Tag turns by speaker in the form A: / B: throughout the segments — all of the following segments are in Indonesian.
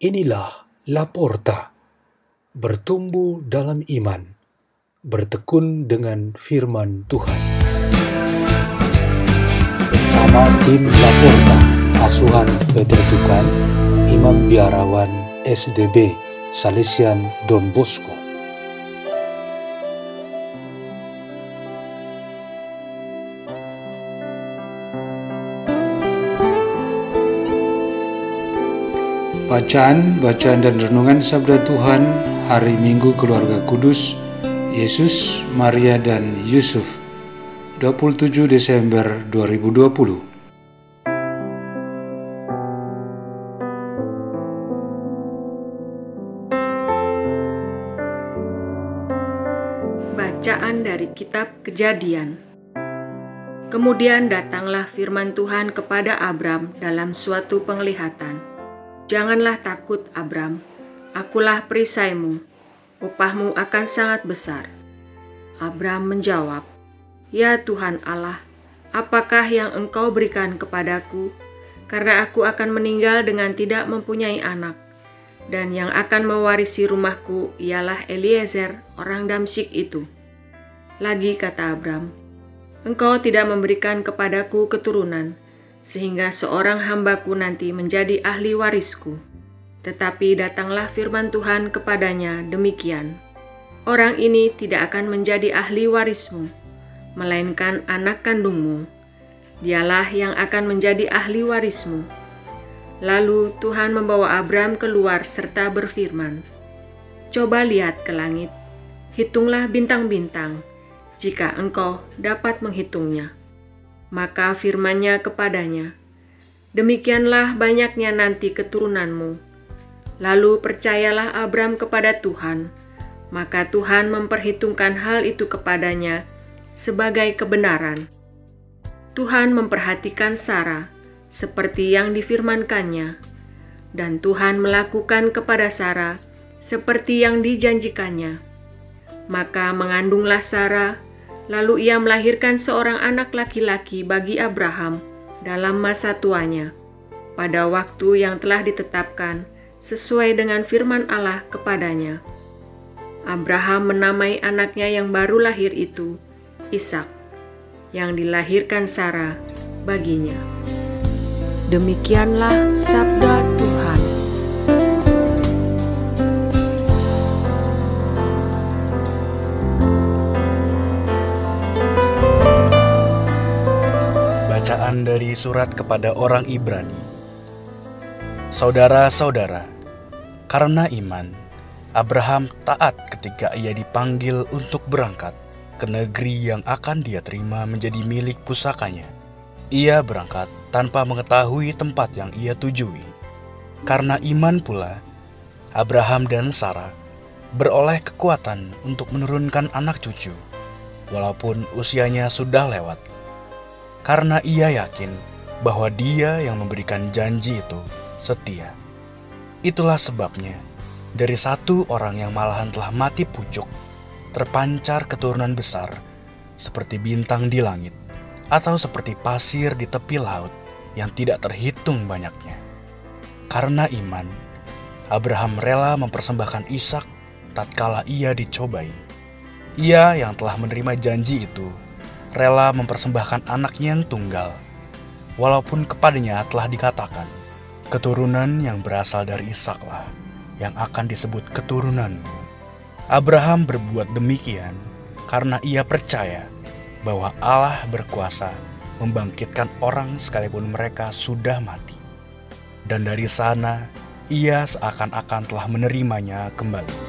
A: Inilah Laporta, bertumbuh dalam iman, bertekun dengan firman Tuhan. Bersama tim Laporta, asuhan Peter Tukan, Imam Biarawan SDB, Salesian Don Bosco. Bacaan, bacaan dan renungan Sabda Tuhan Hari Minggu Keluarga Kudus Yesus, Maria dan Yusuf 27 Desember 2020
B: Bacaan dari Kitab Kejadian. Kemudian datanglah firman Tuhan kepada Abram dalam suatu penglihatan Janganlah takut, Abram. Akulah perisaimu. Upahmu akan sangat besar. Abram menjawab, Ya Tuhan Allah, apakah yang engkau berikan kepadaku? Karena aku akan meninggal dengan tidak mempunyai anak. Dan yang akan mewarisi rumahku ialah Eliezer, orang Damsyik itu. Lagi kata Abram, Engkau tidak memberikan kepadaku keturunan, sehingga seorang hambaku nanti menjadi ahli warisku. Tetapi datanglah firman Tuhan kepadanya demikian, Orang ini tidak akan menjadi ahli warismu, melainkan anak kandungmu. Dialah yang akan menjadi ahli warismu. Lalu Tuhan membawa Abram keluar serta berfirman, Coba lihat ke langit, hitunglah bintang-bintang, jika engkau dapat menghitungnya maka firmannya kepadanya, Demikianlah banyaknya nanti keturunanmu. Lalu percayalah Abram kepada Tuhan, maka Tuhan memperhitungkan hal itu kepadanya sebagai kebenaran. Tuhan memperhatikan Sarah seperti yang difirmankannya, dan Tuhan melakukan kepada Sarah seperti yang dijanjikannya. Maka mengandunglah Sarah Lalu ia melahirkan seorang anak laki-laki bagi Abraham dalam masa tuanya, pada waktu yang telah ditetapkan sesuai dengan firman Allah kepadanya. Abraham menamai anaknya yang baru lahir itu Ishak, yang dilahirkan Sarah baginya. Demikianlah sabda
C: Bacaan dari surat kepada orang Ibrani. Saudara-saudara, karena iman, Abraham taat ketika ia dipanggil untuk berangkat ke negeri yang akan dia terima menjadi milik pusakanya. Ia berangkat tanpa mengetahui tempat yang ia tujui. Karena iman pula, Abraham dan Sarah beroleh kekuatan untuk menurunkan anak cucu, walaupun usianya sudah lewat karena ia yakin bahwa Dia yang memberikan janji itu setia. Itulah sebabnya, dari satu orang yang malahan telah mati pucuk, terpancar keturunan besar seperti bintang di langit, atau seperti pasir di tepi laut yang tidak terhitung banyaknya. Karena iman, Abraham rela mempersembahkan Ishak tatkala ia dicobai. Ia yang telah menerima janji itu rela mempersembahkan anaknya yang tunggal, walaupun kepadanya telah dikatakan, keturunan yang berasal dari Ishaklah yang akan disebut keturunan. Abraham berbuat demikian karena ia percaya bahwa Allah berkuasa membangkitkan orang sekalipun mereka sudah mati. Dan dari sana, ia seakan-akan telah menerimanya kembali.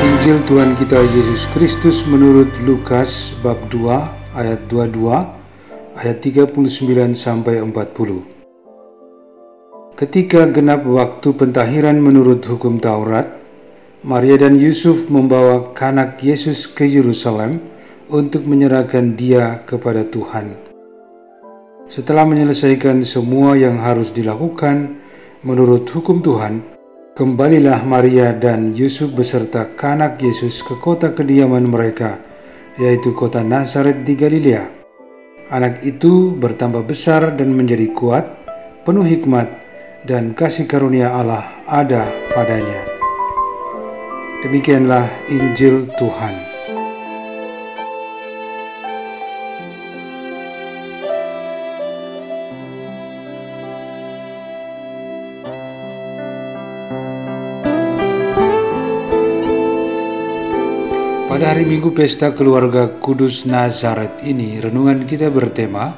A: Injil Tuhan kita Yesus Kristus menurut Lukas bab 2 ayat 22 ayat 39 sampai 40. Ketika genap waktu pentahiran menurut hukum Taurat, Maria dan Yusuf membawa kanak Yesus ke Yerusalem untuk menyerahkan dia kepada Tuhan. Setelah menyelesaikan semua yang harus dilakukan menurut hukum Tuhan, Kembalilah Maria dan Yusuf beserta kanak Yesus ke kota kediaman mereka, yaitu kota Nazaret di Galilea. Anak itu bertambah besar dan menjadi kuat, penuh hikmat, dan kasih karunia Allah ada padanya. Demikianlah Injil Tuhan. Pada hari Minggu Pesta Keluarga Kudus Nazaret ini, renungan kita bertema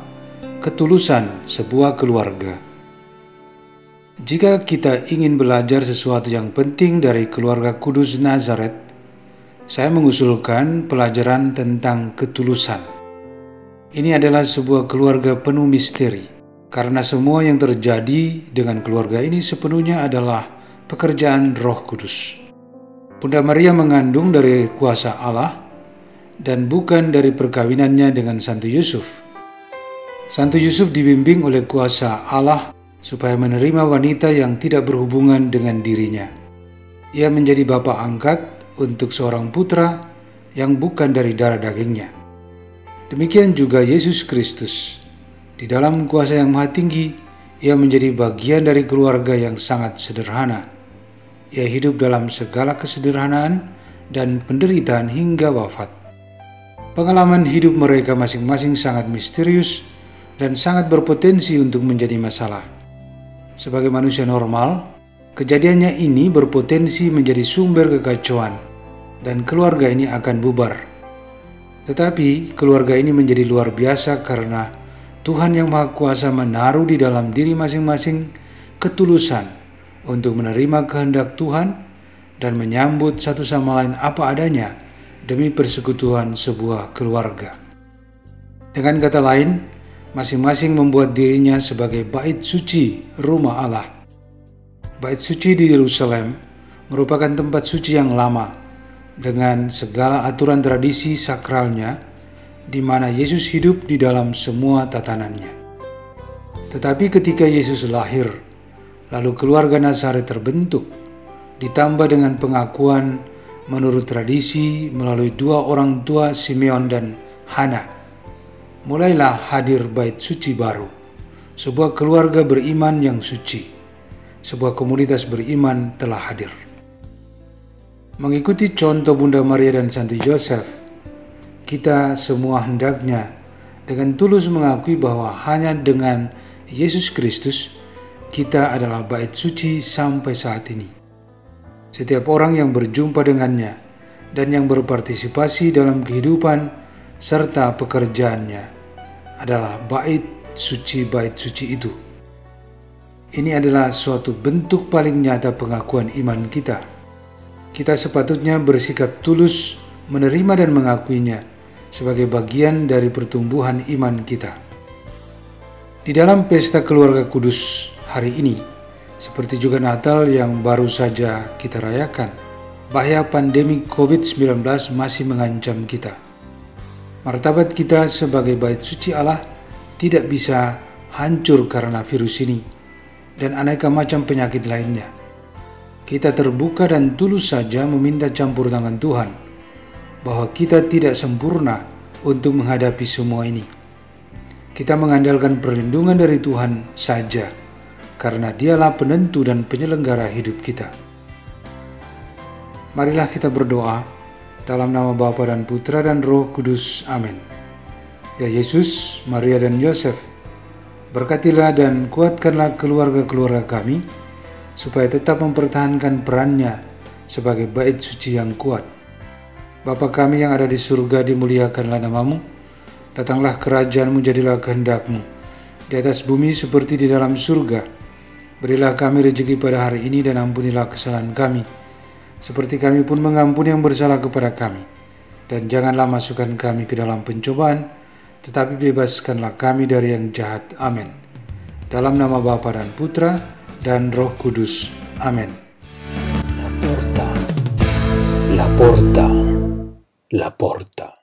A: Ketulusan Sebuah Keluarga. Jika kita ingin belajar sesuatu yang penting dari keluarga Kudus Nazaret, saya mengusulkan pelajaran tentang ketulusan. Ini adalah sebuah keluarga penuh misteri, karena semua yang terjadi dengan keluarga ini sepenuhnya adalah pekerjaan Roh Kudus. Bunda Maria mengandung dari kuasa Allah dan bukan dari perkawinannya dengan Santo Yusuf. Santo Yusuf dibimbing oleh kuasa Allah supaya menerima wanita yang tidak berhubungan dengan dirinya. Ia menjadi bapak angkat untuk seorang putra yang bukan dari darah dagingnya. Demikian juga Yesus Kristus. Di dalam kuasa yang maha tinggi, ia menjadi bagian dari keluarga yang sangat sederhana ia hidup dalam segala kesederhanaan dan penderitaan hingga wafat. Pengalaman hidup mereka masing-masing sangat misterius dan sangat berpotensi untuk menjadi masalah. Sebagai manusia normal, kejadiannya ini berpotensi menjadi sumber kekacauan dan keluarga ini akan bubar. Tetapi keluarga ini menjadi luar biasa karena Tuhan yang Maha Kuasa menaruh di dalam diri masing-masing ketulusan untuk menerima kehendak Tuhan dan menyambut satu sama lain apa adanya demi persekutuan sebuah keluarga. Dengan kata lain, masing-masing membuat dirinya sebagai bait suci rumah Allah. Bait suci di Yerusalem merupakan tempat suci yang lama dengan segala aturan tradisi sakralnya di mana Yesus hidup di dalam semua tatanannya. Tetapi ketika Yesus lahir Lalu keluarga Nazaret terbentuk, ditambah dengan pengakuan menurut tradisi melalui dua orang tua Simeon dan Hana. Mulailah hadir bait suci baru, sebuah keluarga beriman yang suci, sebuah komunitas beriman telah hadir. Mengikuti contoh Bunda Maria dan Santo Yosef, kita semua hendaknya dengan tulus mengakui bahwa hanya dengan Yesus Kristus kita adalah bait suci sampai saat ini. Setiap orang yang berjumpa dengannya dan yang berpartisipasi dalam kehidupan serta pekerjaannya adalah bait suci-bait suci itu. Ini adalah suatu bentuk paling nyata pengakuan iman kita. Kita sepatutnya bersikap tulus menerima dan mengakuinya sebagai bagian dari pertumbuhan iman kita. Di dalam pesta keluarga kudus hari ini, seperti juga Natal yang baru saja kita rayakan, bahaya pandemi COVID-19 masih mengancam kita. Martabat kita sebagai bait suci Allah tidak bisa hancur karena virus ini dan aneka macam penyakit lainnya. Kita terbuka dan tulus saja meminta campur tangan Tuhan bahwa kita tidak sempurna untuk menghadapi semua ini. Kita mengandalkan perlindungan dari Tuhan saja karena dialah penentu dan penyelenggara hidup kita. Marilah kita berdoa dalam nama Bapa dan Putra dan Roh Kudus. Amin. Ya Yesus, Maria dan Yosef, berkatilah dan kuatkanlah keluarga-keluarga kami, supaya tetap mempertahankan perannya sebagai bait suci yang kuat. Bapa kami yang ada di surga, dimuliakanlah namamu, datanglah kerajaanmu, jadilah kehendakmu, di atas bumi seperti di dalam surga. Berilah kami rezeki pada hari ini dan ampunilah kesalahan kami, seperti kami pun mengampuni yang bersalah kepada kami. Dan janganlah masukkan kami ke dalam pencobaan, tetapi bebaskanlah kami dari yang jahat. Amin. Dalam nama Bapa dan Putra dan Roh Kudus. Amin.
D: La porta, la porta, la porta.